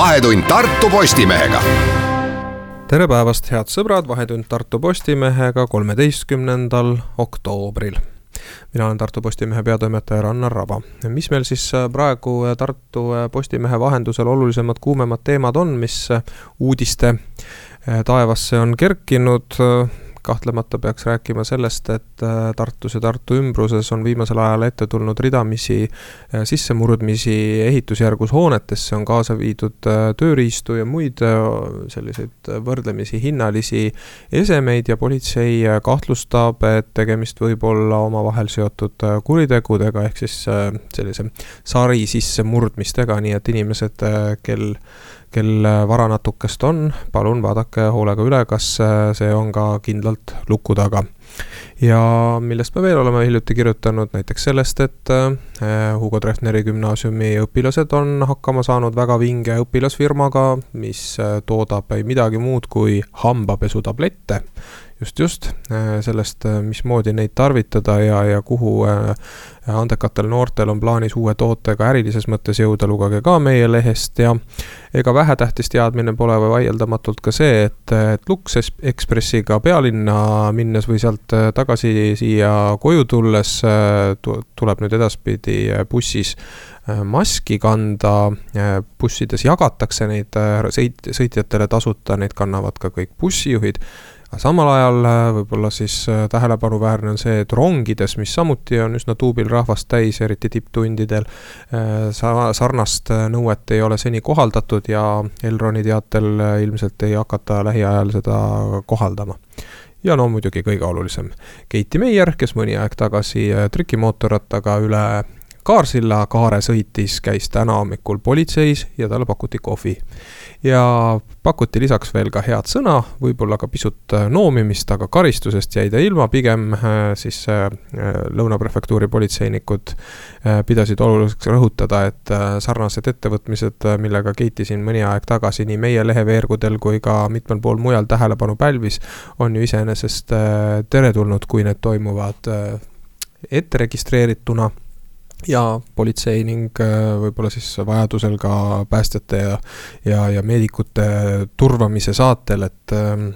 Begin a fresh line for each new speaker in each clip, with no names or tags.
Vahetund Tartu Postimehega
tere päevast, head sõbrad, Vahetund Tartu Postimehega kolmeteistkümnendal oktoobril. mina olen Tartu Postimehe peatoimetaja Rannar Raba. mis meil siis praegu Tartu Postimehe vahendusel olulisemad, kuumemad teemad on, mis uudiste taevasse on kerkinud kahtlemata peaks rääkima sellest, et äh, Tartus ja Tartu ümbruses on viimasel ajal ette tulnud ridamisi äh, sissemurdmisi ehitusjärgus hoonetesse, on kaasa viidud äh, tööriistu ja muid selliseid võrdlemisi hinnalisi esemeid ja politsei kahtlustab, et tegemist võib olla omavahel seotud kuritegudega, ehk siis sellise sari sissemurdmistega, nii et inimesed, kel kel vara natukest on, palun vaadake hoolega üle, kas äh, see on ka kindlalt luku taga. ja millest me veel oleme hiljuti kirjutanud, näiteks sellest, et äh, Hugo Treffneri gümnaasiumi õpilased on hakkama saanud väga vinge õpilasfirmaga, mis äh, toodab ei midagi muud kui hambapesutablette just, just, sellest, mismoodi neid tarvitada ja, ja kuhu andekatel noortel on plaanis uue tootega ärilises mõttes jõuda, lugege ka meie lehest ja ega vähetähtis teadmine pole vaieldamatult ka see, et, et Lux Expressiga pealinna minnes või sealt äh, tagasi siia koju tulles äh, tuleb nüüd edaspidi äh, bussis maski kanda, bussides jagatakse neid sõit-, sõitjatele tasuta, neid kannavad ka kõik bussijuhid aga samal ajal äh, võib-olla siis äh, tähelepanuväärne on see, et rongides, mis samuti on üsna tuubil rahvast täis, eriti tipptundidel, äh, sa-, sarnast nõuet ei ole seni kohaldatud ja Elroni teatel ilmselt ei hakata lähiajal seda kohaldama. Ja no muidugi kõige olulisem, Keiti Meier, kes mõni aeg tagasi trikimootorrattaga üle Kaarsilla kaare sõitis, käis täna hommikul politseis ja talle pakuti kohvi ja pakuti lisaks veel ka head sõna, võib-olla ka pisut äh, noomimist, aga karistusest jäi ta ilma, pigem äh, siis äh, Lõuna prefektuuri politseinikud pidasid oluliseks rõhutada, et sarnased ettevõtmised, millega Keiti siin mõni aeg tagasi nii meie leheveergudel kui ka mitmel pool mujal tähelepanu pälvis, on ju iseenesest teretulnud, kui need toimuvad ette registreerituna ja politsei ning äh, võib-olla siis vajadusel ka päästjate ja, ja, ja meedikute turvamise saatel, et ähm,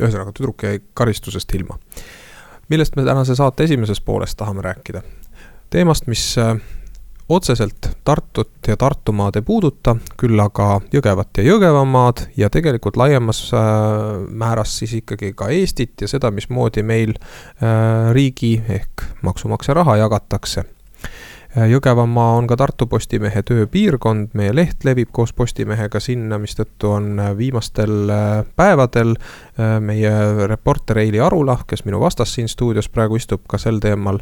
ühesõnaga, tüdruk jäi karistusest ilma. millest me tänase saate esimeses pooles tahame rääkida? teemast, mis äh, otseselt Tartut ja Tartumaad ei puuduta, küll aga Jõgevat ja Jõgevamaad ja tegelikult laiemas äh, määras siis ikkagi ka Eestit ja seda, mismoodi meil riigi ehk maksumaksja raha jagatakse Jõgevamaa on ka Tartu Postimehe tööpiirkond, meie leht levib koos Postimehega sinna, mistõttu on äh, viimastel äh, päevadel meie reporter Eili Arula, kes minu vastas siin stuudios praegu istub, ka sel teemal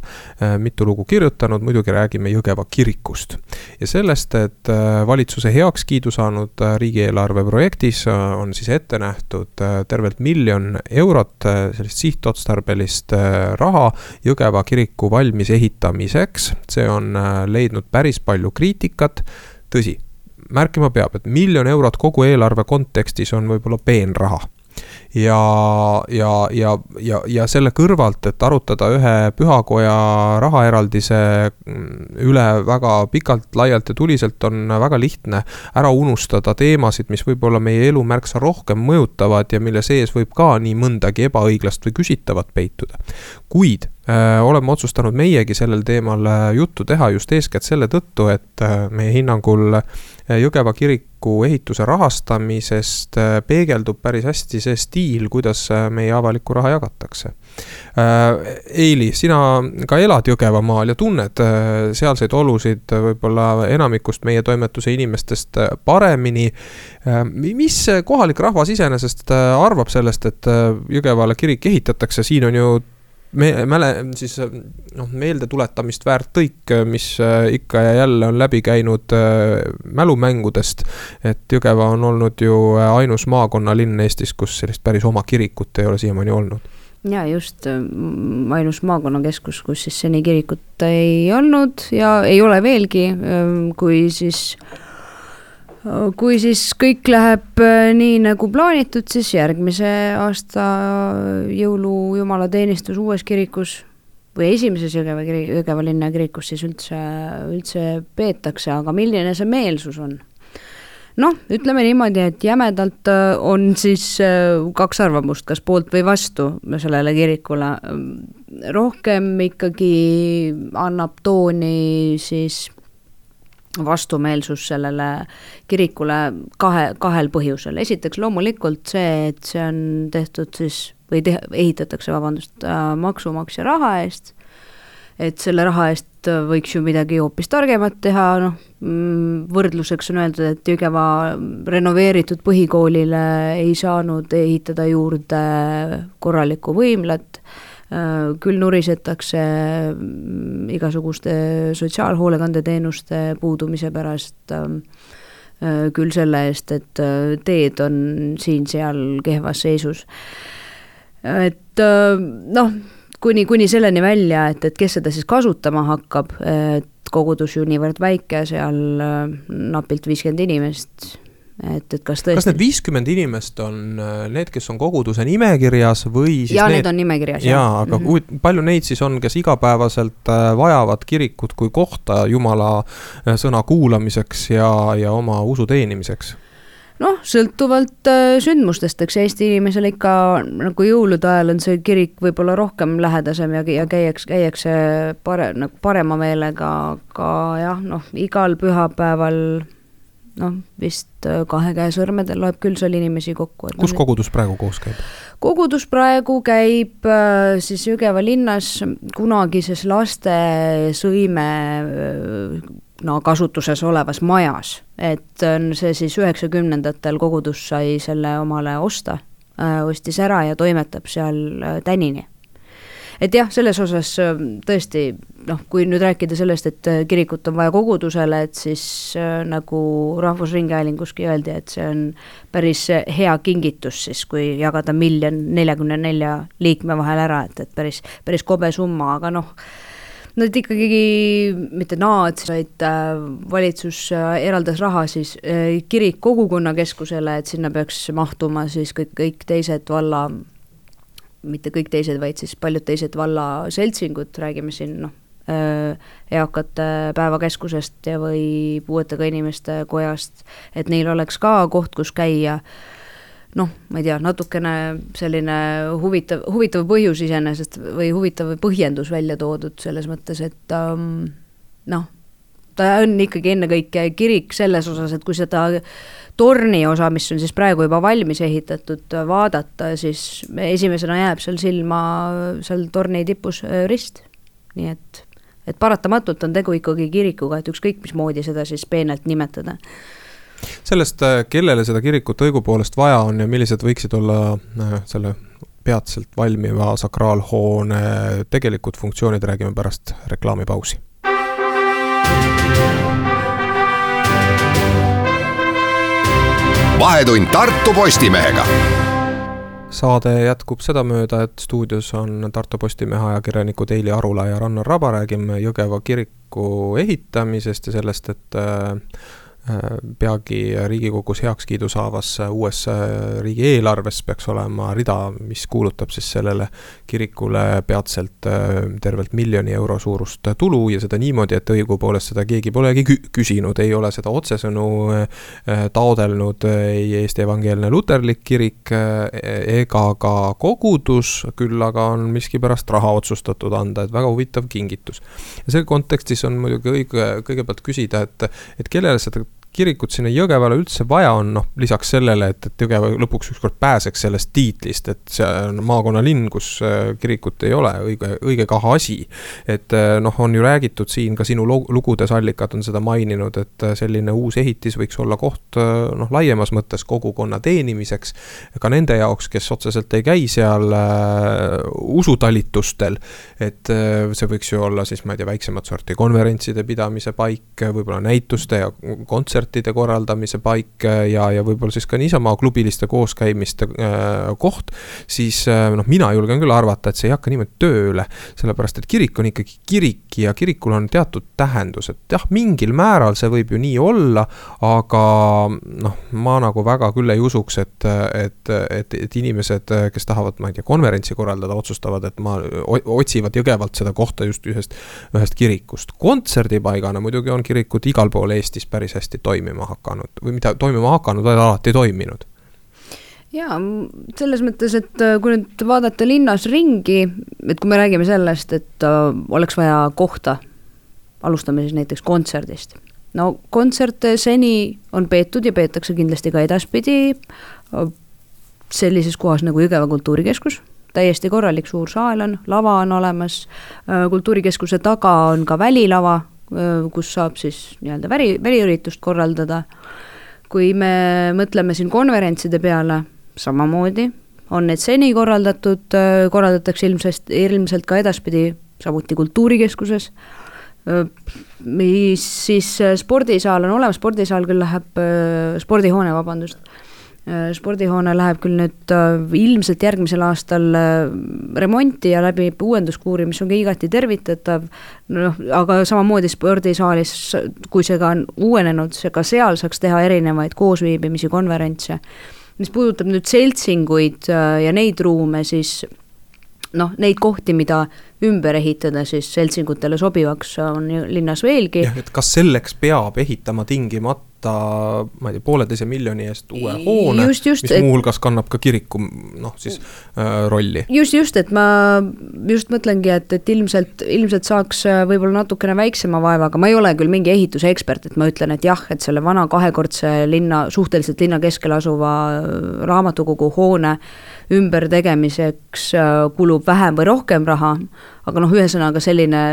mitu lugu kirjutanud, muidugi räägime Jõgeva kirikust. ja sellest, et valitsuse heakskiidu saanud riigieelarve projektis on siis ette nähtud tervelt miljon eurot sellist sihtotstarbelist raha Jõgeva kiriku valmis ehitamiseks, see on Äh, leidnud päris palju kriitikat, tõsi, märkima peab, et miljon eurot kogu eelarve kontekstis on võib-olla peenraha ja, ja, ja, ja, ja selle kõrvalt, et arutada ühe pühakoja rahaeraldise üle väga pikalt, laialt ja tuliselt, on väga lihtne ära unustada teemasid, mis võib-olla meie elu märksa rohkem mõjutavad ja mille sees võib ka nii mõndagi ebaõiglast või küsitavat peituda. kuid oleme otsustanud meiegi sellel teemal äh, juttu teha just eeskätt selle tõttu, et äh, meie hinnangul Jõgeva kiriku ehituse rahastamisest peegeldub päris hästi see stiil, kuidas meie avalikku raha jagatakse. Eili, sina ka elad Jõgevamaal ja tunned sealseid olusid võib-olla enamikust meie toimetuse inimestest paremini. mis kohalik rahvas iseenesest arvab sellest, et Jõgevale kirik ehitatakse, siin on ju me, mäle-, siis noh, meeldetuletamist väärt tõik, mis äh, ikka ja jälle on läbi käinud äh, mälumängudest. et Jõgeva on olnud ju äh, ainus maakonnalinn Eestis, kus sellist päris oma kirikut ei ole siiamaani olnud
ja just ainus maakonnakeskus, kus siis seni kirikut ei olnud ja ei ole veelgi, kui siis kui siis kõik läheb äh, nii nagu plaanitud, siis järgmise aasta jõulu jumalateenistus uues kirikus või esimeses Jõgeva kiri, Jõgeva linna kirikus siis üldse, üldse peetakse, aga milline see meelsus on? noh, ütleme niimoodi, et jämedalt äh, on siis äh, kaks arvamust, kas poolt või vastu sellele kirikule. rohkem ikkagi annab tooni siis vastumeelsus sellele kirikule kahe, kahel põhjusel, esiteks loomulikult see, et see on tehtud siis või te-, ehitatakse, vabandust, äh, maksumaksja raha eest, et selle raha eest võiks ju midagi hoopis targemat teha, noh, mm, võrdluseks on öeldud, et Jõgeva renoveeritud põhikoolile ei saanud ehitada juurde korralikku võimlat, äh, küll nurisetakse mm, igasuguste sotsiaalhoolekandeteenuste puudumise pärast äh, küll selle eest, et teed on siin-seal kehvas seisus. Et äh, noh, kuni, kuni selleni välja, et, et kes seda siis kasutama hakkab, et kogudus ju niivõrd väike, seal äh, napilt viiskümmend inimest, et, et kas tõesti.
kas need viiskümmend inimest on äh, need, kes on koguduse nimekirjas või siis
jaa
need...,
need on nimekirjas.
jaa, aga mm -hmm. palju neid siis on, kes igapäevaselt vajavad kirikut kui kohta Jumala sõna kuulamiseks ja, ja oma usu teenimiseks?
noh, sõltuvalt äh, sündmustest, eks Eesti inimesel ikka nagu jõulude ajal on see kirik võib-olla rohkem lähedasem ja, ja käiakse, käiakse pare-, nagu parema meelega, aga jah, noh, igal pühapäeval noh, vist äh, kahe käe sõrmedel loeb küll seal inimesi kokku.
kus no, kogudus praegu koos käib?
kogudus praegu käib äh, siis Jõgeva linnas kunagises laste sõime no kasutuses olevas majas, et on see siis üheksakümnendatel kogudus sai selle omale osta, äh, ostis ära ja toimetab seal äh, tänini. Et jah, selles osas äh, tõesti noh, kui nüüd rääkida sellest, et kirikut on vaja kogudusele, et siis nagu Rahvusringhäälinguski öeldi, et see on päris hea kingitus siis, kui jagada miljon neljakümne nelja liikme vahel ära, et, et päris, päris kobe summa, aga noh Nad ikkagi mitte NAAD, vaid äh, valitsus äh, eraldas raha siis äh, kirik kogukonnakeskusele, et sinna peaks mahtuma siis kõik, kõik teised valla, mitte kõik teised, vaid siis paljud teised valla seltsingud, räägime siin noh, eakate päevakeskusest ja, või puuetega inimeste kojast, et neil oleks ka koht, kus käia. Noh, ma ei tea, natukene selline huvitav, huvitav põhjus iseenesest või huvitav põhjendus välja toodud selles mõttes, et um, noh, ta on ikkagi ennekõike kirik selles osas, et kui seda torni osa, mis on siis praegu juba valmis ehitatud, vaadata, siis esimesena jääb seal silma seal torni tipus äh, rist. nii et, et paratamatult on tegu ikkagi kirikuga, et ükskõik mismoodi seda siis peenelt nimetada
sellest, äh, kellele seda kirikut õigupoolest vaja on ja millised võiksid olla äh, selle peatselt valmiva sakraalhoone tegelikud funktsioonid, räägime pärast reklaamipausi.
Vahetund Tartu Postimehega.
Saade jätkub sedamööda, et stuudios on Tartu Postimehe ajakirjanikud Eili Arula ja Rannar Raba, räägime Jõgeva kiriku ehitamisest ja sellest, et äh, peagi Riigikogus heakskiidu saavas uues riigieelarves peaks olema rida, mis kuulutab siis sellele kirikule peatselt äh, tervelt miljoni euro suurust tulu ja seda niimoodi, et õigupoolest seda keegi polegi küsinud, ei ole seda otsesõnu äh, taodelnud ei Eesti Evangeelne Luterlik Kirik äh, ega ka kogudus, küll aga on miskipärast raha otsustatud anda, et väga huvitav kingitus. ja selle kontekstis on muidugi õige kõigepealt küsida, et, et kellele seda kirikut sinna Jõgevale üldse vaja on, noh, lisaks sellele, et, et Jõgeva lõpuks ükskord pääseks sellest tiitlist, et see on maakonnalinn, kus äh, kirikut ei ole, õige, õige kahe asi. et äh, noh, on ju räägitud siin ka sinu lugudes, allikad on seda maininud, et äh, selline uus ehitis võiks olla koht noh, laiemas mõttes kogukonna teenimiseks. ka nende jaoks, kes otseselt ei käi seal äh, usutalitustel. et äh, see võiks ju olla siis, ma ei tea, väiksemat sorti konverentside pidamise paik, võib-olla näituste ja kontsertide kontsertide korraldamise paik äh, ja, ja võib-olla siis ka niisama klubiliste kooskäimiste äh, koht, siis äh, noh, mina julgen küll arvata, et see ei hakka niimoodi tööle, sellepärast et kirik on ikkagi kirik ja kirikul on teatud tähendus, et jah, mingil määral see võib ju nii olla, aga noh, ma nagu väga küll ei usuks, et, et, et, et inimesed, kes tahavad, ma ei tea, konverentsi korraldada, otsustavad, et ma, otsivad Jõgevalt seda kohta just ühest, ühest kirikust. kontserdipaigana muidugi on kirikud igal pool Eestis päris hästi toiminud toimima hakanud või mitte toimima hakanud, vaid alati toiminud
jaa, selles mõttes, et äh, kui nüüd vaadata linnas ringi, et kui me räägime sellest, et äh, oleks vaja kohta, alustame siis näiteks kontserdist. no kontserte seni on peetud ja peetakse kindlasti ka edaspidi äh, sellises kohas nagu Jõgeva kultuurikeskus, täiesti korralik suur saal on, lava on olemas, kultuurikeskuse taga on ka välilava, kus saab siis nii-öelda väri, väriüritust korraldada. kui me mõtleme siin konverentside peale samamoodi on need seni korraldatud, äh, korraldatakse ilmsest, ilmselt ka edaspidi samuti Kultuurikeskuses, äh, mis siis äh, spordisaal on olemas, spordisaal küll läheb, spordihoone, vabandust, spordihoone läheb küll nüüd ilmselt järgmisel aastal remonti ja läbib uuenduskuuri, mis on ka igati tervitatav, noh, aga samamoodi spordisaalis, kui see ka on uuenenud, ka seal saaks teha erinevaid koosviibimisi, konverentse mis puudutab nüüd seltsinguid äh, ja neid ruume, siis noh, neid kohti, mida ümber ehitada siis seltsingutele sobivaks, on linnas veelgi.
jah, et kas selleks peab ehitama tingimata ma ei tea, pooleteise miljoni eest uue hoone, mis et... muuhulgas kannab ka kiriku noh, siis äh, rolli.
just, just, et ma just mõtlengi, et, et ilmselt, ilmselt saaks äh, võib-olla natukene väiksema vaevaga, ma ei ole küll mingi ehituse ekspert, et ma ütlen, et jah, et selle vana kahekordse linna, suhteliselt linna keskel asuva äh, raamatukogu hoone ümbertegemiseks äh, kulub vähem või rohkem raha, aga noh, ühesõnaga selline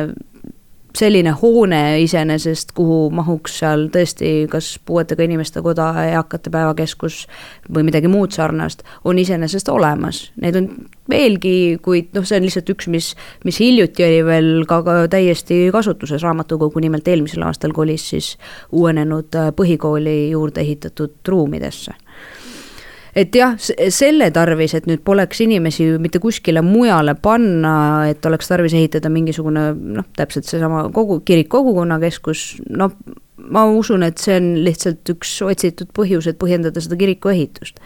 selline hoone iseenesest, kuhu mahuks seal tõesti kas puuetega inimeste koda, eakate päevakeskus või midagi muud sarnast, on iseenesest olemas. Neid on veelgi, kuid noh, see on lihtsalt üks, mis, mis hiljuti oli veel ka, ka täiesti kasutuses, raamatukogu nimelt eelmisel aastal kolis siis uuenenud põhikooli juurde ehitatud ruumidesse et jah, selle tarvis, et nüüd poleks inimesi mitte kuskile mujale panna, et oleks tarvis ehitada mingisugune noh, täpselt seesama kogu, kirik, kogukonnakeskus, noh, ma usun, et see on lihtsalt üks otsitud põhjus, et põhjendada seda kiriku ehitust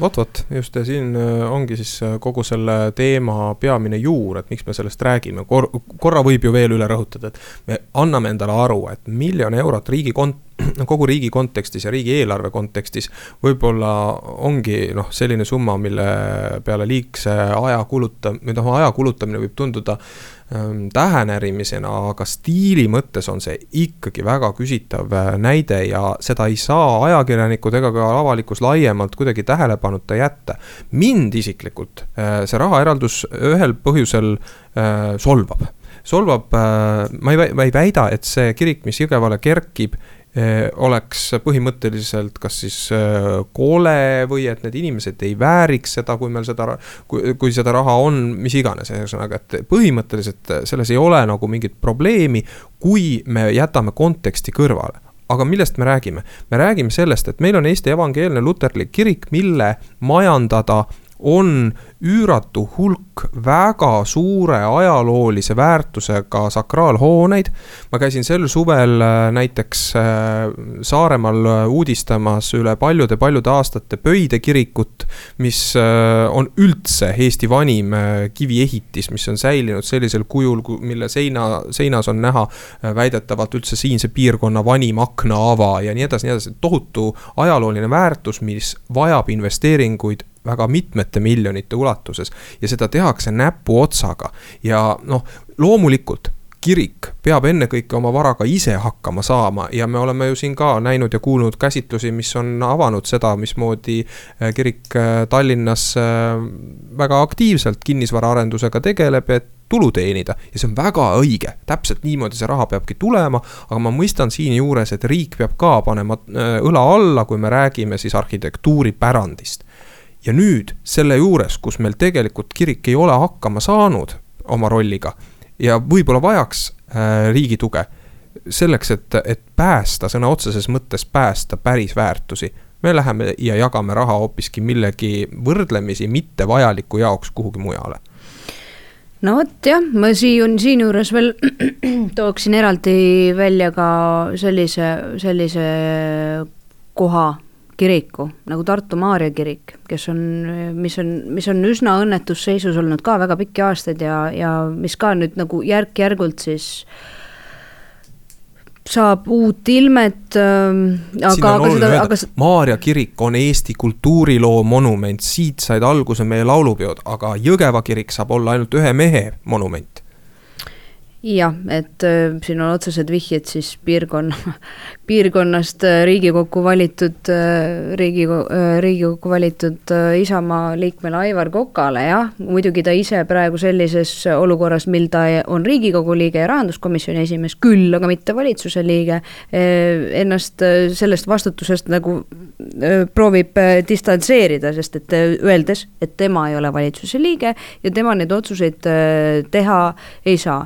vot, vot just ja siin äh, ongi siis äh, kogu selle teema peamine juur, et miks me sellest räägime. Kor, korra võib ju veel üle rõhutada, et me anname endale aru, et miljon eurot riigi kont-, kogu riigi kontekstis ja riigieelarve kontekstis võib-olla ongi noh, selline summa, mille peale liigse aja kuluta-, või noh, aja kulutamine võib tunduda ähm, tähenärimisena, aga stiili mõttes on see ikkagi väga küsitav äh, näide ja seda ei saa ajakirjanikud ega ka avalikkus laiemalt kuidagi tähelepanuta jätta. mind isiklikult äh, see rahaeraldus ühel põhjusel äh, solvab solvab, ma ei, ma ei väida, et see kirik, mis Jõgevale kerkib, oleks põhimõtteliselt kas siis eh, kole või et need inimesed ei vääriks seda, kui meil seda, kui, kui seda raha on, mis iganes, ühesõnaga, et põhimõtteliselt selles ei ole nagu mingit probleemi, kui me jätame konteksti kõrvale aga millest me räägime? me räägime sellest, et meil on Eesti Evangeelne Luterlik Kirik, mille majandada on üüratu hulk väga suure ajaloolise väärtusega sakraalhooneid. ma käisin sel suvel äh, näiteks äh, Saaremaal äh, uudistamas üle paljude-paljude aastate Pöide kirikut, mis on üldse Eesti vanim kiviehitis, mis on säilinud sellisel kujul, mille seina, seinas on näha väidetavalt üldse siinse piirkonna vanim aknaava ja nii edasi, nii edasi, tohutu ajalooline väärtus, mis vajab investeeringuid väga mitmete miljonite ulatuses. Ja seda tehakse näpuotsaga ja noh, loomulikult kirik peab ennekõike oma varaga ise hakkama saama ja me oleme ju siin ka näinud ja kuulnud käsitlusi, mis on avanud seda, mismoodi äh, kirik äh, Tallinnas äh, väga aktiivselt kinnisvaraarendusega tegeleb, et tulu teenida. Ja see on väga õige, täpselt niimoodi see raha peabki tulema, aga ma mõistan siinjuures, et riik peab ka panema õla alla, kui me räägime siis arhitektuuripärandist ja nüüd selle juures, kus meil tegelikult kirik ei ole hakkama saanud oma rolliga ja võib-olla vajaks äh, riigi tuge selleks, et, et päästa, sõna otseses mõttes päästa päris väärtusi, me läheme ja jagame raha hoopiski millegi võrdlemisi mittevajaliku jaoks kuhugi mujale.
No vot jah, ma siin, siinjuures veel tooksin eraldi välja ka sellise, sellise koha kiriku, nagu Tartu Maarja kirik, kes on, mis on, mis on üsna õnnetus seisus olnud ka väga pikki aastaid ja, ja mis ka nüüd nagu järk-järgult siis saab uut ilmet ähm,. aga, aga seda, aga.
Maarja kirik on Eesti kultuuriloo monument, siit said alguse meie laulupeod, aga Jõgeva kirik saab olla ainult ühe mehe monument
jah, et äh, siin on otsesed vihjed siis piirkonna, piirkonnast äh, Riigikokku valitud äh,, Riigikogu Riigikokku valitud Isamaa liikmele Aivar Kokale, jah, muidugi ta ise praegu sellises olukorras, mil ta on Riigikogu liige ja rahanduskomisjoni esimees, küll aga mitte valitsuse liige ennast sellest vastutusest nagu proovib distantseerida, sest et öeldes, et tema ei ole valitsuse liige ja tema neid otsuseid teha ei saa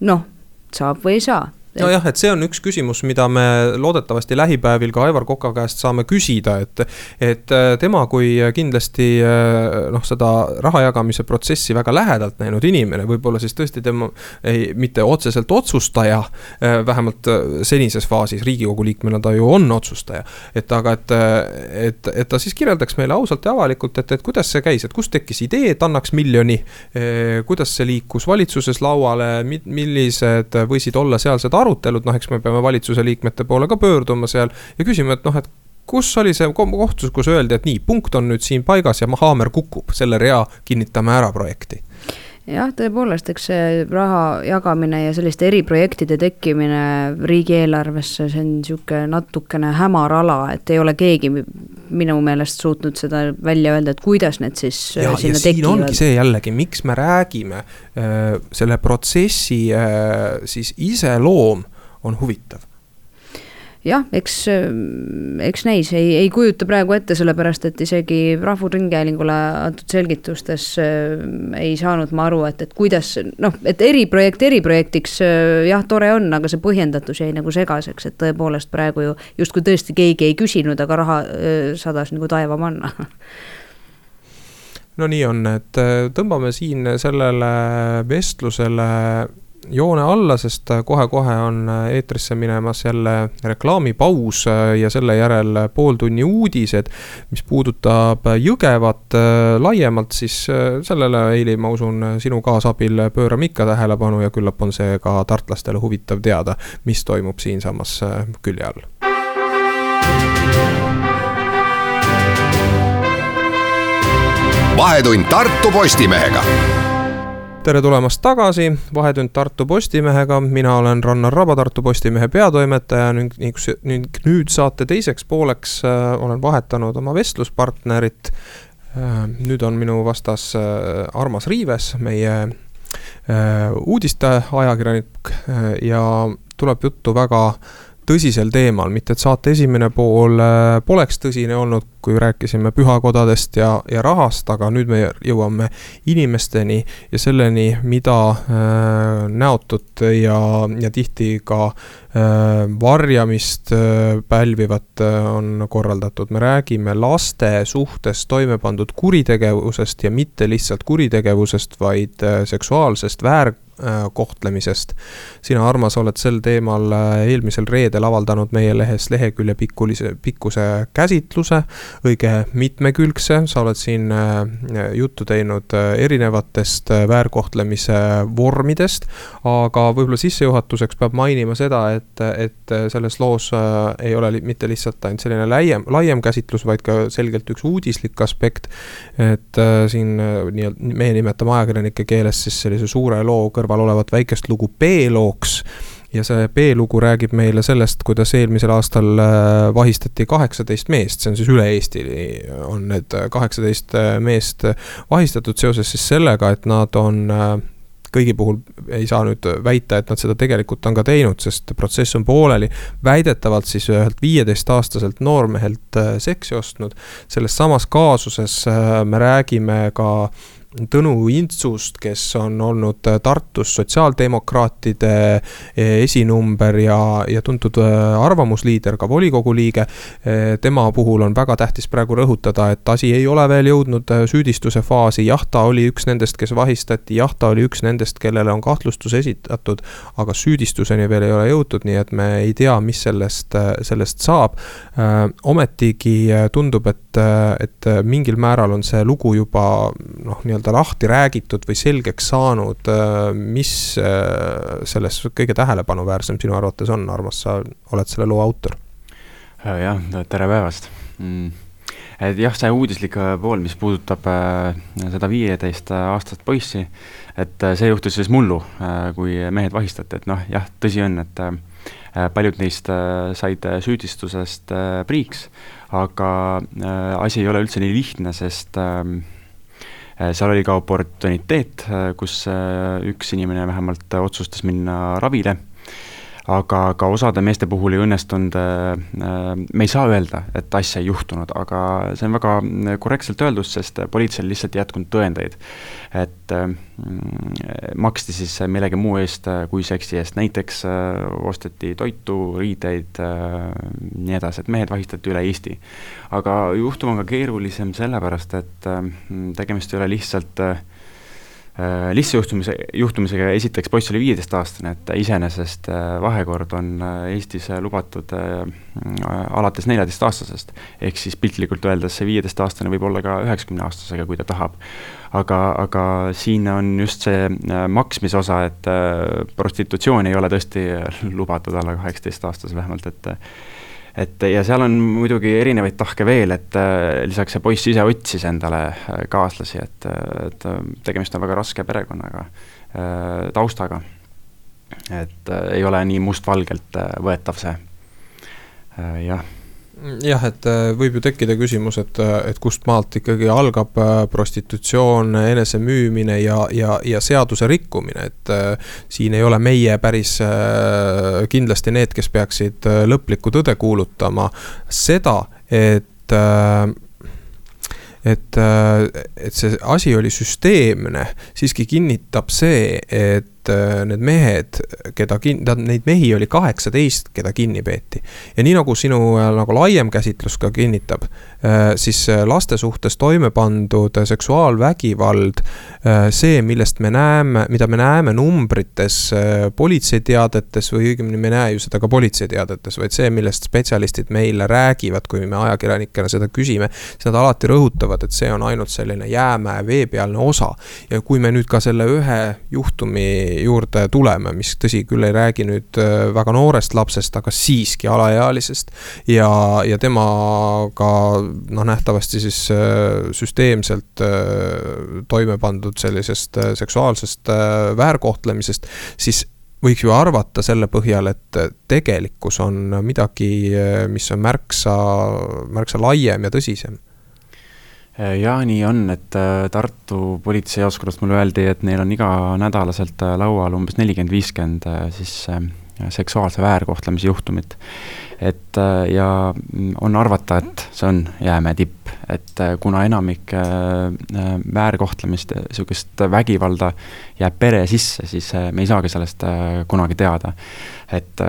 noh, saab või ei saa
nojah, et see on üks küsimus, mida me loodetavasti lähipäevil ka Aivar Koka käest saame küsida, et. et äh, tema kui kindlasti äh, noh, seda raha jagamise protsessi väga lähedalt näinud inimene, võib-olla siis tõesti tema ei, mitte otseselt otsustaja. Äh, vähemalt senises faasis, riigikogu liikmena ta ju on otsustaja. et aga, et, et, et ta siis kirjeldaks meile ausalt ja avalikult, et, et kuidas see käis, et kust tekkis idee, et annaks miljoni. kuidas see liikus valitsuses lauale, millised võisid olla sealsed arvamused arutelud, noh, eks me peame valitsuse liikmete poole ka pöörduma seal ja küsima, et noh, et kus oli see koht, kus öeldi, et nii, punkt on nüüd siin paigas ja haamer kukub, selle rea kinnitame ära projekti
jah, tõepoolest, eks see raha jagamine ja selliste eriprojektide tekkimine riigieelarvesse, see on niisugune natukene hämar ala, et ei ole keegi minu meelest suutnud seda välja öelda, et kuidas need siis
ja, äh, sinna ja tekivad. ongi see jällegi, miks me räägime äh, selle protsessi äh, siis iseloom on huvitav
jah, eks, eks näis, ei, ei kujuta praegu ette, sellepärast et isegi Rahvusringhäälingule antud selgitustes äh, ei saanud ma aru, et, et kuidas noh, et eriprojekt eriprojektiks äh, jah, tore on, aga see põhjendatus jäi nagu segaseks, et tõepoolest praegu ju justkui tõesti keegi ei küsinud, aga raha äh, sadas nagu taeva manna
no nii on, et tõmbame siin sellele vestlusele joone alla, sest kohe-kohe on eetrisse minemas jälle reklaamipaus ja selle järel pooltunni uudised. mis puudutab Jõgevat äh, laiemalt, siis äh, sellele, Eili, ma usun, sinu kaasabil pöörame ikka tähelepanu ja küllap on see ka tartlastele huvitav teada, mis toimub siinsamas äh, külje all.
vahetund Tartu Postimehega
tere tulemast tagasi, Vahetund Tartu Postimehega, mina olen Rannar Raba, Tartu Postimehe peatoimetaja ning, ning, ning nüüd saate teiseks pooleks äh, olen vahetanud oma vestluspartnerit äh,. nüüd on minu vastas äh, Armas Riives, meie äh, uudisteajakirjanik äh, ja tuleb juttu väga tõsisel teemal, mitte et saate esimene pool äh, poleks tõsine olnud, kui rääkisime pühakodadest ja, ja rahast, aga nüüd me jõuame inimesteni ja selleni, mida äh, näotut ja, ja tihti ka äh, varjamist äh, pälvivat äh, on korraldatud. me räägime laste suhtes toime pandud kuritegevusest ja mitte lihtsalt kuritegevusest, vaid äh, seksuaalsest väär kohtlemisest. sina, Armas, oled sel teemal eelmisel reedel avaldanud meie lehes lehekülje pikkulise, pikkuse käsitluse õige mitmekülgse, sa oled siin äh, juttu teinud äh, erinevatest äh, väärkohtlemise vormidest. aga võib-olla sissejuhatuseks peab mainima seda, et, et selles loos ei ole mitte lihtsalt ainult selline laiem, laiem käsitlus, vaid ka selgelt üks uudislik aspekt. et siin nii-öelda, meie nimetame ajakirjanike keeles siis sellise suure loo kõrval olevat väikest lugu B-looks ja see B-lugu räägib meile sellest, kuidas eelmisel aastal äh, vahistati kaheksateist meest, see on siis üle Eesti on need kaheksateist äh, meest vahistatud seoses siis sellega, et nad on äh, kõigi puhul ei saa nüüd väita, et nad seda tegelikult on ka teinud, sest protsess on pooleli. väidetavalt siis ühelt viieteistaastaselt noormehelt seksi ostnud. selles samas kaasuses me räägime ka äh, Tõnu Intsust, kes on olnud Tartus sotsiaaldemokraatide eh, esinumber ja, ja tuntud eh, arvamusliider, ka volikogu liige. Tema puhul on väga tähtis praegu rõhutada, et asi ei ole veel jõudnud süüdistuse faasi, jah, ta oli üks nendest, kes vahistati, jah, ta oli üks nendest, kellele on kahtlustus esitatud. aga süüdistuseni veel ei ole jõutud, nii et me ei tea, mis sellest, sellest saab. ometigi tundub, et, et mingil määral on see lugu juba noh, nii-öelda nii-öelda lahti räägitud või selgeks saanud, mis selles kõige tähelepanuväärsem sinu arvates on, Armas, sa oled selle loo autor?
jah, tere päevast mm et jah, see uudislik pool, mis puudutab äh, seda viieteist aastast poissi, et äh, see juhtus siis mullu äh,, kui mehed vahistati, et noh, jah, tõsi on, et äh, paljud neist äh, said süüdistusest äh, priiks, aga äh, asi ei ole üldse nii lihtne, sest äh, seal oli ka oportuniteet, äh, kus äh, üks inimene vähemalt otsustas minna ravile aga ka osade meeste puhul ei õnnestunud, äh, äh, me ei saa öelda, et asja ei juhtunud, aga see on väga korrektselt öeldud, sest politseil lihtsalt ei jätkunud tõendeid. et mm, maksti siis millegi muu eest kui seksi eest, näiteks äh, osteti toitu, riideid, nii edasi, et mehed vahistati üle Eesti. aga juhtum on ka keerulisem sellepärast, et tegemist ei ole lihtsalt äh, Äh, lihtsa juhtumise, juhtumisega esiteks poiss oli viieteistaastane, et iseenesest äh, vahekord on äh, Eestis lubatud alates neljateistaastasest. ehk siis piltlikult öeldes see viieteistaastane võib olla ka üheksakümneaastasega, kui ta tahab. aga, aga siin on just see maksmise osa, et prostitutsioon ei ole tõesti lubatud alla kaheksateist-aastasel vähemalt, et et ja seal on muidugi erinevaid tahke veel, et äh, lisaks see poiss ise otsis endale äh, kaaslasi, et, äh, et tegemist on väga raske perekonnaga, taustaga. et ei ole nii mustvalgelt võetav see, jah
jah, et äh, võib ju tekkida küsimus, et, äh, et kust maalt ikkagi algab äh, prostitutsioon, enesemüümine ja, ja, ja seaduse rikkumine, et äh, siin ei ole meie päris äh, kindlasti need, kes peaksid lõplikku tõde kuulutama. seda, et äh, et, et see asi oli süsteemne, siiski kinnitab see, et need mehed, keda kin-, tähendab neid mehi oli kaheksateist, keda kinni peeti. ja nii nagu sinu nagu laiem käsitlus ka kinnitab, siis laste suhtes toime pandud seksuaalvägivald, see, millest me näeme, mida me näeme numbrites, politseiteadetes või õigemini me ei näe ju seda ka politseiteadetes, vaid see, millest spetsialistid meile räägivad, kui me ajakirjanikena seda küsime, siis nad alati rõhutavad, et see on ainult selline jäämäe veepealne osa. ja kui me nüüd ka selle ühe juhtumi juurde tuleme, mis tõsi küll ei räägi nüüd äh, väga noorest lapsest, aga siiski alaealisest. ja, ja temaga noh, nähtavasti siis äh, süsteemselt äh, toime pandud sellisest seksuaalsest väärkohtlemisest, siis võiks ju arvata selle põhjal, et tegelikkus on midagi, mis on märksa, märksa laiem ja tõsisem
Äh, jaa, nii on, et äh, Tartu politseijaoskonnast mulle öeldi, et neil on iganädalaselt äh, laual umbes nelikümmend, viiskümmend siis seksuaalse väärkohtlemise juhtumit. Et ja mm, on arvata, et see on jäämäe tipp, et kuna enamik väärkohtlemist, niisugust vägivalda jääb pere sisse, siis me ei saagi sellest kunagi teada et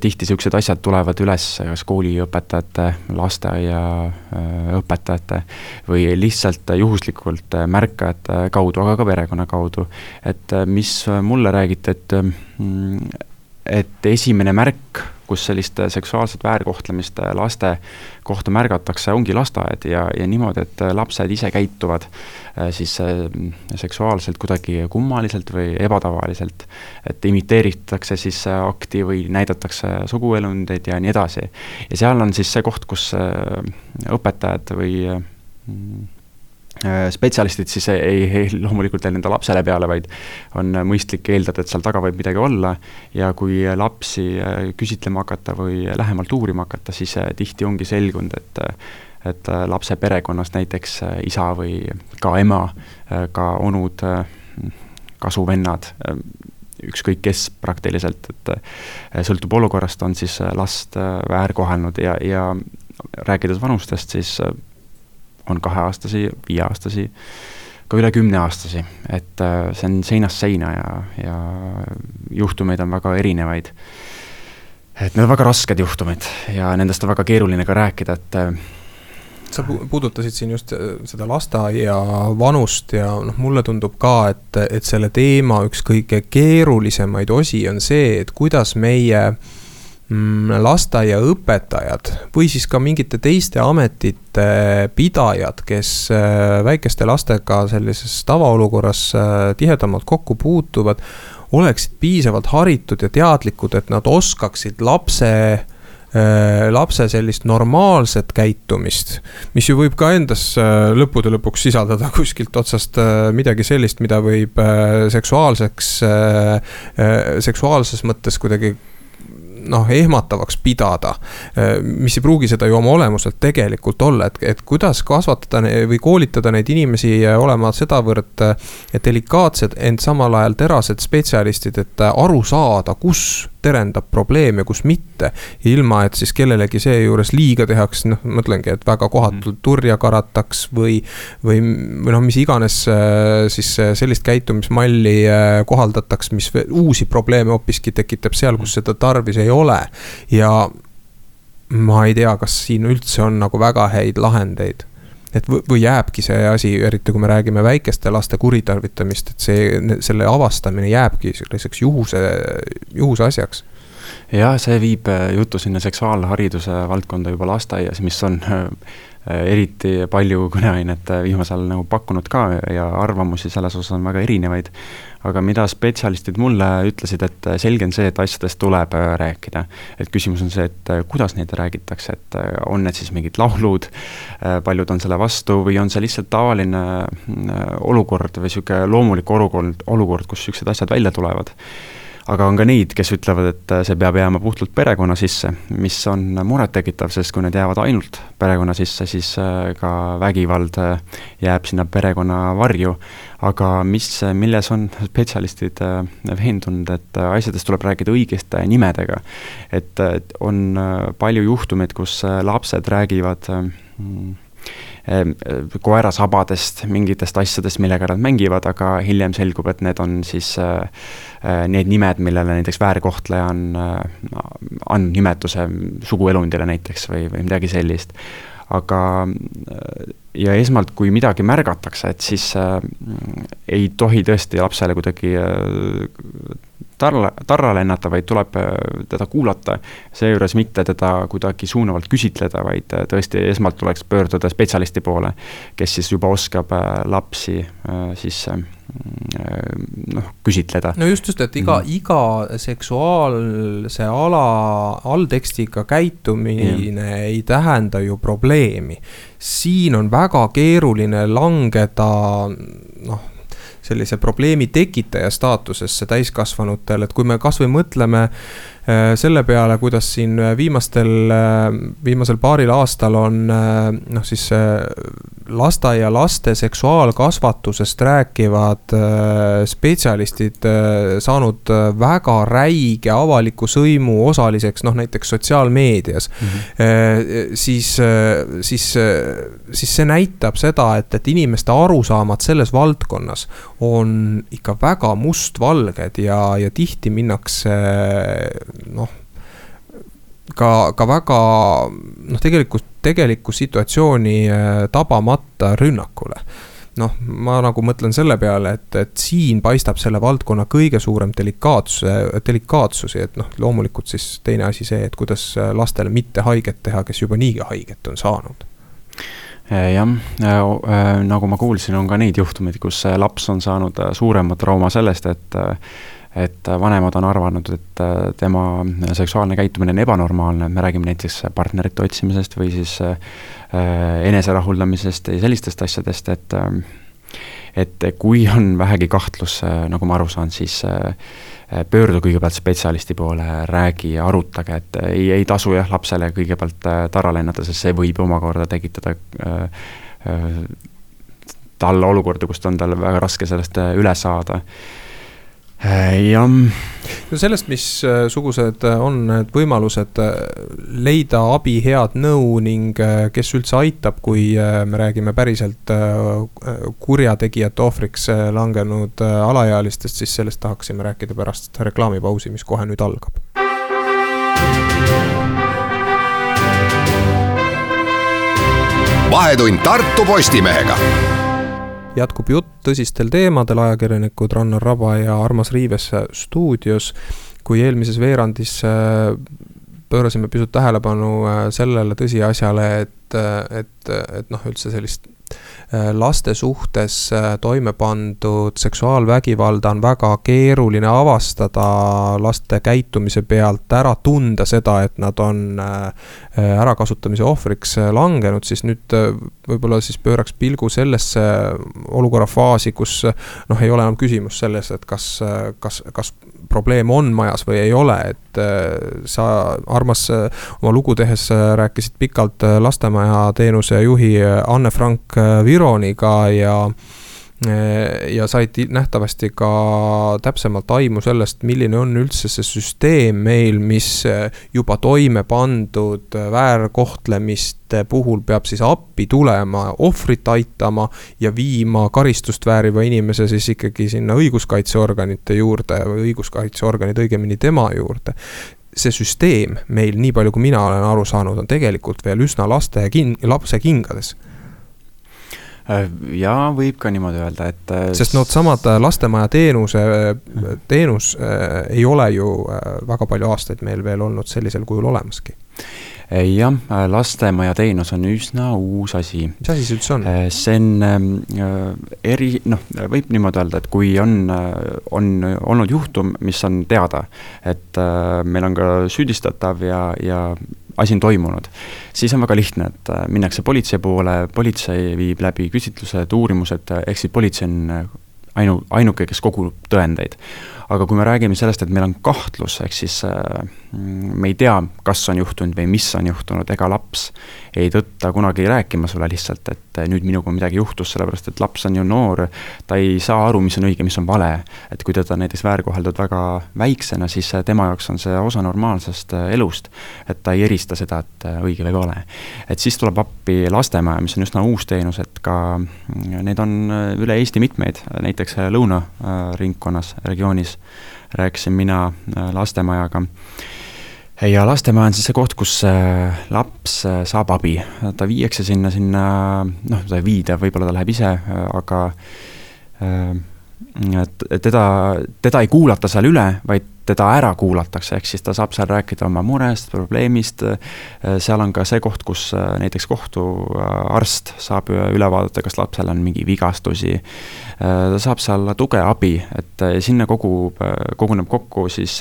tihti niisugused asjad tulevad üles kas kooliõpetajate, lasteaiaõpetajate või lihtsalt juhuslikult märkajate kaudu, aga ka perekonna kaudu. et mis mulle räägiti, et mm, et esimene märk, kus sellist seksuaalset väärkohtlemist laste kohta märgatakse, ongi lasteaed ja, ja niimoodi, et lapsed ise käituvad äh, siis äh, seksuaalselt kuidagi kummaliselt või ebatavaliselt. et imiteeritakse siis akti või näidatakse suguelundeid ja nii edasi. ja seal on siis see koht, kus äh, õpetajad või Äh, spetsialistid siis ei, ei loomulikult ei lenda lapsele peale, vaid on mõistlik eeldada, et seal taga võib midagi olla. Ja kui lapsi äh, küsitlema hakata või lähemalt uurima hakata, siis äh, tihti ongi selgunud, et et lapse perekonnas näiteks isa või ka ema, ka onud, kasuvennad, ükskõik kes praktiliselt, et sõltub olukorrast, on siis last väärkohelnud ja, ja rääkides vanustest, siis on kaheaastasi, viieaastasi, ka üle kümneaastasi, et äh, see on seinast seina ja, ja juhtumeid on väga erinevaid. et need on väga rasked juhtumid ja nendest on väga keeruline ka rääkida, et äh,
sa puudutasid siin just äh, seda lasteaia vanust ja noh, mulle tundub ka, et, et selle teema üks kõige keerulisemaid osi on see, et kuidas meie mm, lasteaiaõpetajad või siis ka mingite teiste ametite pidajad, kes väikeste lastega sellises tavaolukorras tihedamalt kokku puutuvad, oleksid piisavalt haritud ja teadlikud, et nad oskaksid lapse Äh, lapse sellist normaalset käitumist, mis ju võib ka endas äh, lõppude lõpuks sisaldada kuskilt otsast äh, midagi sellist, mida võib seksuaalseks, seksuaalses mõttes kuidagi noh, ehmatavaks pidada. mis ei pruugi seda ju oma olemuselt tegelikult olla, et, et kuidas kasvatada või koolitada neid inimesi olema sedavõrd delikaatsed, ent samal ajal terased spetsialistid, et aru saada, kus terendab probleem ja kus mitte. ilma, et siis kellelegi seejuures liiga tehakse, noh, mõtlengi, et väga kohatult mm. turja karataks või, või, või noh, mis iganes äh, siis äh, sellist käitumismalli äh, kohaldataks, mis uusi probleeme hoopiski tekitab seal, kus seda tarvis ei ole. ja ma ei tea, kas siin üldse on nagu väga häid lahendeid et või jääbki see asi, eriti kui me räägime väikeste laste kuritarvitamist, et see, selle avastamine jääbki selliseks juhuse, juhuse asjaks
jah, see viib äh, jutu sinna seksuaalhariduse valdkonda juba lasteaias, mis on eriti palju kõneainet äh, viimasel ajal nagu pakkunud ka ja arvamusi selles osas on väga erinevaid. aga mida spetsialistid mulle ütlesid, et selge on see, et asjadest tuleb rääkida. et küsimus on see, et kuidas neid räägitakse, et on need siis mingid laulud, paljud on selle vastu või on see lihtsalt tavaline olukord või niisugune loomulik olukord, olukord, kus niisugused asjad välja tulevad aga on ka neid, kes ütlevad, et see peab jääma puhtalt perekonna sisse, mis on murettekitav, sest kui need jäävad ainult perekonna sisse, siis äh, ka vägivald äh, jääb sinna perekonna varju. aga mis, milles on spetsialistid äh, veendunud, et asjadest tuleb rääkida õigeste nimedega. et on palju juhtumeid, kus lapsed räägivad mm, koerasabadest, mingitest asjadest, millega nad mängivad, aga hiljem selgub, et need on siis äh, Äh, need nimed, millele näiteks väärkohtleja on äh, andnud nimetuse suguelundile näiteks või, või midagi sellist. aga ja esmalt, kui midagi märgatakse, et siis ei tohi tõesti lapsele kuidagi äh, tarra, lennata, vaid tuleb teda kuulata. seejuures mitte teda kuidagi suunavalt küsitleda, vaid tõesti esmalt tuleks pöörduda spetsialisti poole, kes siis juba oskab lapsi siis noh, küsitleda.
no just, just, et iga mm., iga seksuaalse ala alltekstiga käitumine ja. ei tähenda ju probleemi. siin on väga keeruline langeda noh sellise probleemi tekitaja staatusesse täiskasvanutel, et kui me kasvõi mõtleme selle peale, kuidas siin viimastel, äh, viimasel paaril aastal on äh, noh, siis lasteaialaste seksuaalkasvatusest rääkivad spetsialistid saanud väga räige avaliku sõimu osaliseks, noh näiteks sotsiaalmeedias mm. -hmm. siis, siis, siis see näitab seda, et, et inimeste arusaamad selles valdkonnas on ikka väga mustvalged ja, ja tihti minnakse noh, ka, ka väga noh, tegelikult, tegelikku situatsiooni äh, tabamata rünnakule. Noh, ma nagu mõtlen selle peale, et, et siin paistab selle valdkonna kõige suurem delikaatsus, delikaatsusi, et noh, loomulikult siis teine asi see, et kuidas lastele mitte haiget teha, kes juba niigi haiget on saanud.
Äh, jah, äh, äh, nagu ma kuulsin, on ka neid juhtumeid, kus laps on saanud suurema trauma sellest, et et vanemad on arvanud, et tema seksuaalne käitumine on ebanormaalne, me räägime näiteks partnerite otsimisest või siis eneserahuldamisest ja sellistest asjadest, et et kui on vähegi kahtlus, nagu ma aru saan, siis äh, Äh, pöördu kõigepealt spetsialisti poole, räägi, arutage, et ei, ei tasu jah, lapsele kõigepealt äh, tara lennata, sest see võib omakorda tekitada äh, äh, talle olukorda, kust on tal väga raske sellest üle saada.
Äh, jah. no sellest, missugused äh, on need võimalused äh, leida abi, head nõu ning kes üldse aitab, kui me räägime päriselt kurjategijate ohvriks langenud alaealistest, siis sellest tahaksime rääkida pärast reklaamipausi, mis kohe nüüd algab.
vahetund Tartu Postimehega
jätkub jutt tõsistel teemadel, ajakirjanikud Rannar Raba ja Armas Riives stuudios. kui eelmises veerandis äh, pöörasime pisut tähelepanu sellele tõsiasjale, et, et, et noh, üldse sellist Äh, laste suhtes äh, toime pandud seksuaalvägivalda on väga keeruline avastada laste käitumise pealt, ära tunda seda, et nad on äh, ärakasutamise ohvriks langenud, siis nüüd võib-olla siis pööraks pilgu sellesse olukorra faasi, kus noh, ei ole enam küsimus selles, et kas, kas, kas probleem on majas või ei ole, et sa, Armas, oma lugu tehes rääkisid pikalt lastemaja teenuse juhi Anne Frank Viro Vironiga ja ja said nähtavasti ka täpsemalt aimu sellest, milline on üldse see süsteem meil, mis juba toime pandud väärkohtlemiste puhul peab siis appi tulema, ohvrit aitama ja viima karistust vääriva inimese siis ikkagi sinna õiguskaitseorganite juurde või õiguskaitseorganid õigemini tema juurde. See süsteem meil, nii palju kui mina olen aru saanud, on tegelikult veel üsna laste king-, lapse kingades
Äh, jaa, võib ka niimoodi öelda, et.
Äh, sest needsamad äh, lastemaja teenuse, teenus äh, ei ole ju väga palju aastaid meil veel olnud sellisel kujul olemaski
jah, lastemaja teenus on üsna uus asi.
mis asi see üldse on?
see on ähm, eri, noh, võib niimoodi öelda, et kui on, on olnud juhtum, mis on teada, et meil on ka süüdistatav ja, ja asi on toimunud, siis on väga lihtne, et äh, minnakse politsei poole, politsei viib läbi küsitlused, uurimused, ehk siis politsei on äh, ainu, ainuke, kes kogub tõendeid. aga kui me räägime sellest, et meil on kahtlus, ehk siis äh, me ei tea, kas on juhtunud või mis on juhtunud, ega laps ei tõtta kunagi rääkima sulle lihtsalt, et nüüd minuga midagi juhtus, sellepärast et laps on ju noor, ta ei saa aru, mis on õige, mis on vale. et kui teda näiteks väärkoheldud väga väiksena, siis tema jaoks on see osa normaalsest elust, et ta ei erista seda, et õige või vale. et siis tuleb appi lastemaja, mis on üsna uus teenus, et ka neid on üle Eesti mitmeid, näiteks Lõuna ringkonnas, regioonis rääkisin mina lastemajaga ja lastemaja on siis see koht, kus äh, laps äh, saab abi, ta viiakse sinna, sinna noh, ta ei viida, võib-olla ta läheb ise, aga et teda, teda ei kuulata seal üle, vaid teda ära kuulatakse, ehk siis ta saab seal rääkida oma murest, probleemist, seal on ka see koht, kus näiteks kohtuarst saab üle vaadata, kas lapsel on mingi vigastusi, ta saab seal tuge, abi, et sinna kogub, koguneb kokku siis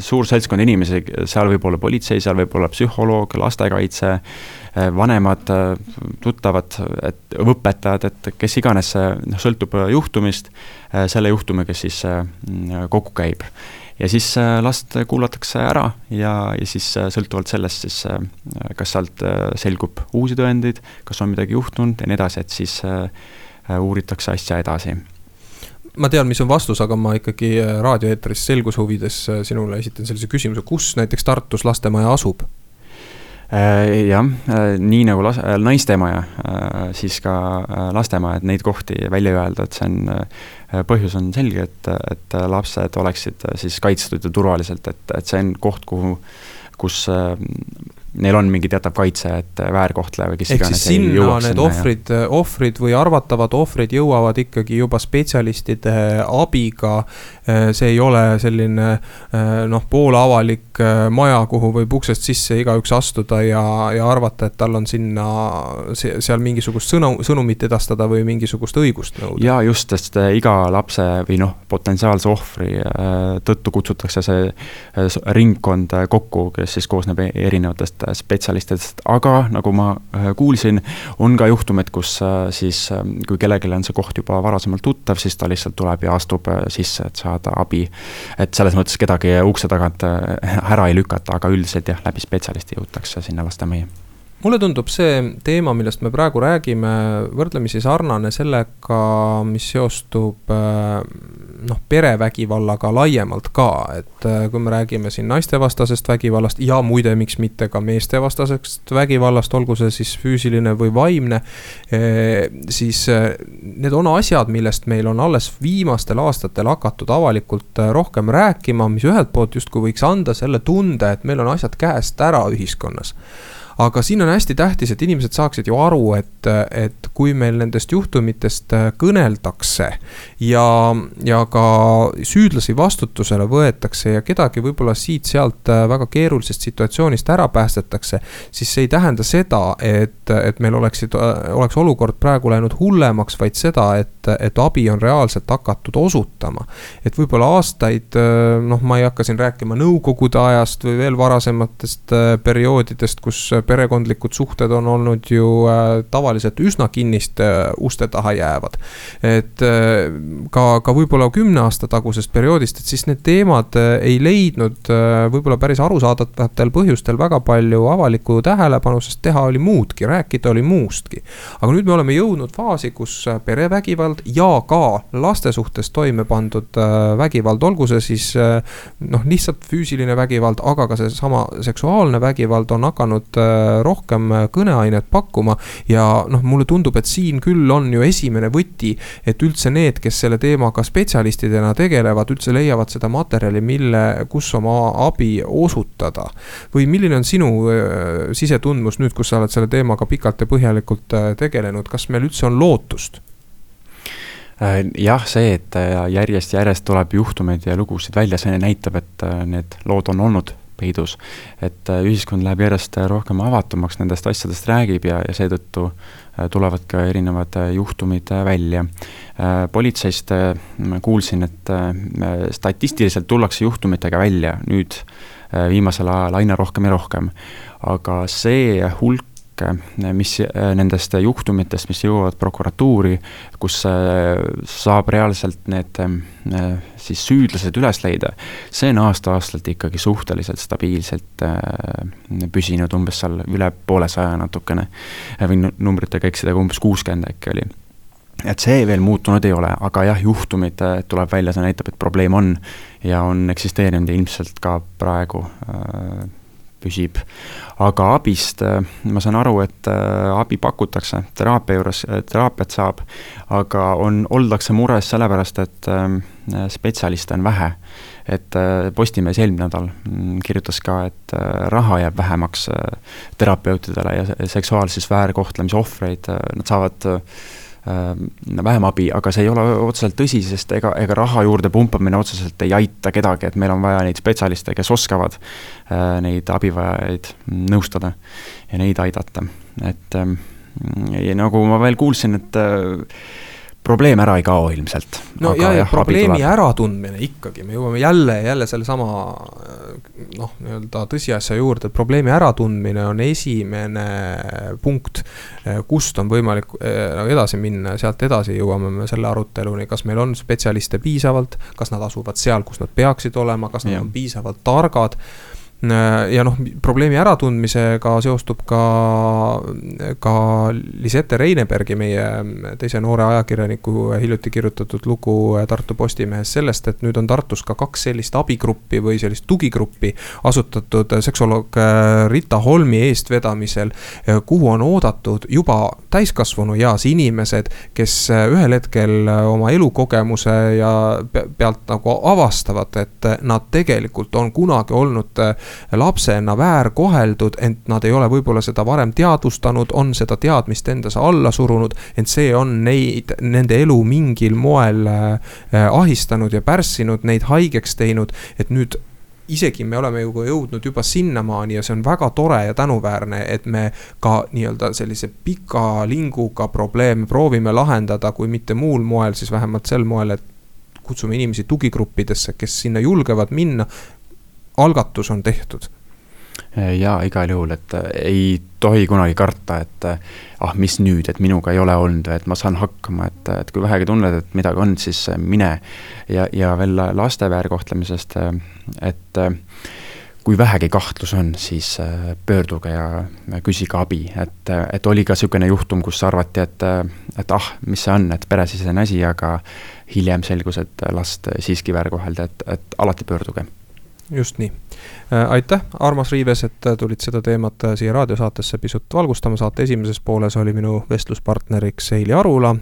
suur seltskond inimesi, seal võib olla politsei, seal võib olla psühholoog, lastekaitse, vanemad, tuttavad, et õpetajad, et kes iganes, noh, sõltub juhtumist, selle juhtumiga siis kokku käib. ja siis last kuulatakse ära ja, ja siis sõltuvalt sellest siis, kas sealt selgub uusi tõendeid, kas on midagi juhtunud ja nii edasi, et siis uuritakse asja edasi
ma tean, mis on vastus, aga ma ikkagi äh, raadioeetris selguse huvides äh, sinule esitan sellise küsimuse, kus näiteks Tartus lastemaja asub?
Äh, jah, nii nagu las-, naistemaja, siis ka lastemaja, et neid kohti välja öelda, et see on, põhjus on selge, et, et lapsed oleksid siis kaitstud ja turvaliselt, et, et see on koht, kuhu, kus neil on mingi teatav kaitse, et väärkohtleja või kes
Ehk iganes ei jõuaks need ohvrid, ohvrid või arvatavad ohvrid jõuavad ikkagi juba spetsialistide abiga. see ei ole selline noh, poolavalik maja, kuhu võib uksest sisse igaüks astuda ja, ja arvata, et tal on sinna seal mingisugust sõnu, sõnumit edastada või mingisugust õigust nõuda.
ja just, sest iga lapse või noh, potentsiaalse ohvri tõttu kutsutakse see ringkond kokku, kes siis koosneb erinevatest spetsialistidest, aga nagu ma äh, kuulsin, on ka juhtumeid, kus äh, siis äh, kui kellelegi on see koht juba varasemalt tuttav, siis ta lihtsalt tuleb ja astub sisse, et saada abi. et selles mõttes kedagi ukse tagant ära ei lükata, aga üldiselt jah, läbi spetsialisti jõutakse sinna lastemajja
mulle tundub see teema, millest me praegu räägime, võrdlemisi sarnane sellega, mis seostub äh, noh, perevägivallaga laiemalt ka, et äh, kui me räägime siin naistevastasest vägivallast ja muide, miks mitte ka meestevastasest vägivallast, olgu see siis füüsiline või vaimne. Äh, siis need on asjad, millest meil on alles viimastel aastatel hakatud avalikult rohkem rääkima, mis ühelt poolt justkui võiks anda selle tunde, et meil on asjad käest ära ühiskonnas aga siin on hästi tähtis, et inimesed saaksid ju aru, et, et kui meil nendest juhtumitest kõneldakse ja, ja ka süüdlasi vastutusele võetakse ja kedagi võib-olla siit-sealt väga keerulisest situatsioonist ära päästetakse, siis see ei tähenda seda, et, et meil oleksid, oleks olukord praegu läinud hullemaks, vaid seda, et, et abi on reaalselt hakatud osutama. et võib-olla aastaid, noh, ma ei hakka siin rääkima nõukogude ajast või veel varasematest perioodidest, kus perekondlikud suhted on olnud ju tavaliselt üsna kinniste uste taha jäävad. et ka, ka võib-olla kümne aasta tagusest perioodist, et siis need teemad ei leidnud võib-olla päris arusaadavatel põhjustel väga palju avalikku tähelepanu, sest teha oli muudki, rääkida oli muustki. aga nüüd me oleme jõudnud faasi, kus perevägivald ja ka laste suhtes toime pandud vägivald, olgu see siis noh, lihtsalt füüsiline vägivald, aga ka seesama seksuaalne vägivald on hakanud rohkem kõneainet pakkuma. ja noh, mulle tundub, et siin küll on ju esimene võti, et üldse need, kes selle teemaga spetsialistidena tegelevad, üldse leiavad seda materjali, mille, kus oma abi osutada. või milline on sinu sisetundmus nüüd, kus sa oled selle teemaga pikalt ja põhjalikult tegelenud, kas meil üldse on lootust?
Äh, jah, see, et järjest-järjest äh, tuleb juhtumeid ja lugusid välja, see näitab, et äh, need lood on olnud peidus. et ühiskond läheb järjest rohkem avatumaks, nendest asjadest räägib ja, ja seetõttu tulevad ka erinevad juhtumid välja. politseist kuulsin, et statistiliselt tullakse juhtumitega välja nüüd viimasel ajal aina rohkem ja rohkem. aga see hulk Eh, mis eh, nendest juhtumitest, mis jõuavad prokuratuuri, kus eh, saab reaalselt need siis süüdlased üles leida, see on aasta-aastalt ikkagi suhteliselt stabiilselt püsinud umbes seal üle poolesaja natukene. võin numbritega eksida, aga umbes kuuskümmend äkki oli et see veel muutunud ei ole, aga jah, juhtumid tuleb välja, see näitab, et probleem on ja on eksisteerinud ja ilmselt ka praegu äh, püsib. aga abist äh, ma saan aru, et äh, abi pakutakse teraapia juures, äh, teraapiat saab, aga on, oldakse mures sellepärast, et spetsialiste on vähe. et Postimees eelmine nädal mm, kirjutas ka, et raha jääb vähemaks terapeutidele ja seksuaalses väärkohtlemise ohvreid, nad saavad vähem abi, aga see ei ole otseselt tõsi, sest ega, ega raha juurde pumpamine otseselt ei aita kedagi, et meil on vaja neid spetsialiste, kes oskavad äh, neid abivajajaid nõustada ja neid aidata, et ähm, ja nagu ma veel kuulsin, et äh, probleem ära ei kao ilmselt.
no ja, ja probleemi äratundmine ikkagi, me jõuame jälle jälle sellesama noh, nii-öelda tõsiasja juurde, et probleemi äratundmine on esimene punkt, kust on võimalik eh, edasi minna ja sealt edasi jõuame me selle aruteluni, kas meil on spetsialiste piisavalt, kas nad asuvad seal, kus nad peaksid olema, kas nad ja. on piisavalt targad Äh, ja noh, probleemi äratundmisega seostub ka, ka Lisette Reinebergi, meie teise noore ajakirjaniku hiljuti kirjutatud lugu Tartu Postimehes sellest, et nüüd on Tartus ka kaks sellist abigruppi või sellist tugigruppi asutatud seksuoloog äh, Rita Holmi eestvedamisel, äh, kuhu on oodatud juba täiskasvanu eas inimesed, kes ühel hetkel oma elukogemuse ja pealt nagu avastavad, et nad tegelikult on kunagi olnud lapsena väärkoheldud, ent nad ei ole võib-olla seda varem teadvustanud, on seda teadmist endas alla surunud, ent see on neid, nende elu mingil moel äh, ahistanud ja pärssinud, neid haigeks teinud, et nüüd isegi me oleme ju jõudnud juba sinnamaani ja see on väga tore ja tänuväärne, et me ka nii-öelda sellise pika linguga probleeme proovime lahendada, kui mitte muul moel, siis vähemalt sel moel, et kutsume inimesi tugigruppidesse, kes sinna julgevad minna, algatus on tehtud?
jaa, igal juhul, et äh, ei tohi kunagi karta, et äh, ah, mis nüüd, et minuga ei ole olnud või et ma saan hakkama, et, et kui vähegi tunned, et midagi on, siis äh, mine. ja, ja veel laste väärkohtlemisest, et kui vähegi kahtlus on, siis pöörduge ja küsige abi, et, et oli ka niisugune juhtum, kus arvati, et, et ah, mis see on, et peresisene asi, aga hiljem selgus, et last siiski väärkoheldi, et, et alati pöörduge
just nii. Äh, aitäh, armas Riives, et äh, tulid seda teemat äh, siia raadiosaatesse pisut valgustama. saate esimeses pooles oli minu vestluspartneriks Heili Arula.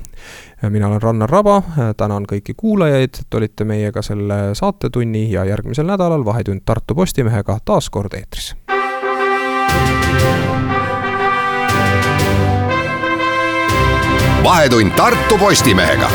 mina olen Rannar Raba, tänan kõiki kuulajaid, et olite meiega selle saatetunni ja järgmisel nädalal Vahetund Tartu Postimehega taas kord eetris.
vahetund Tartu Postimehega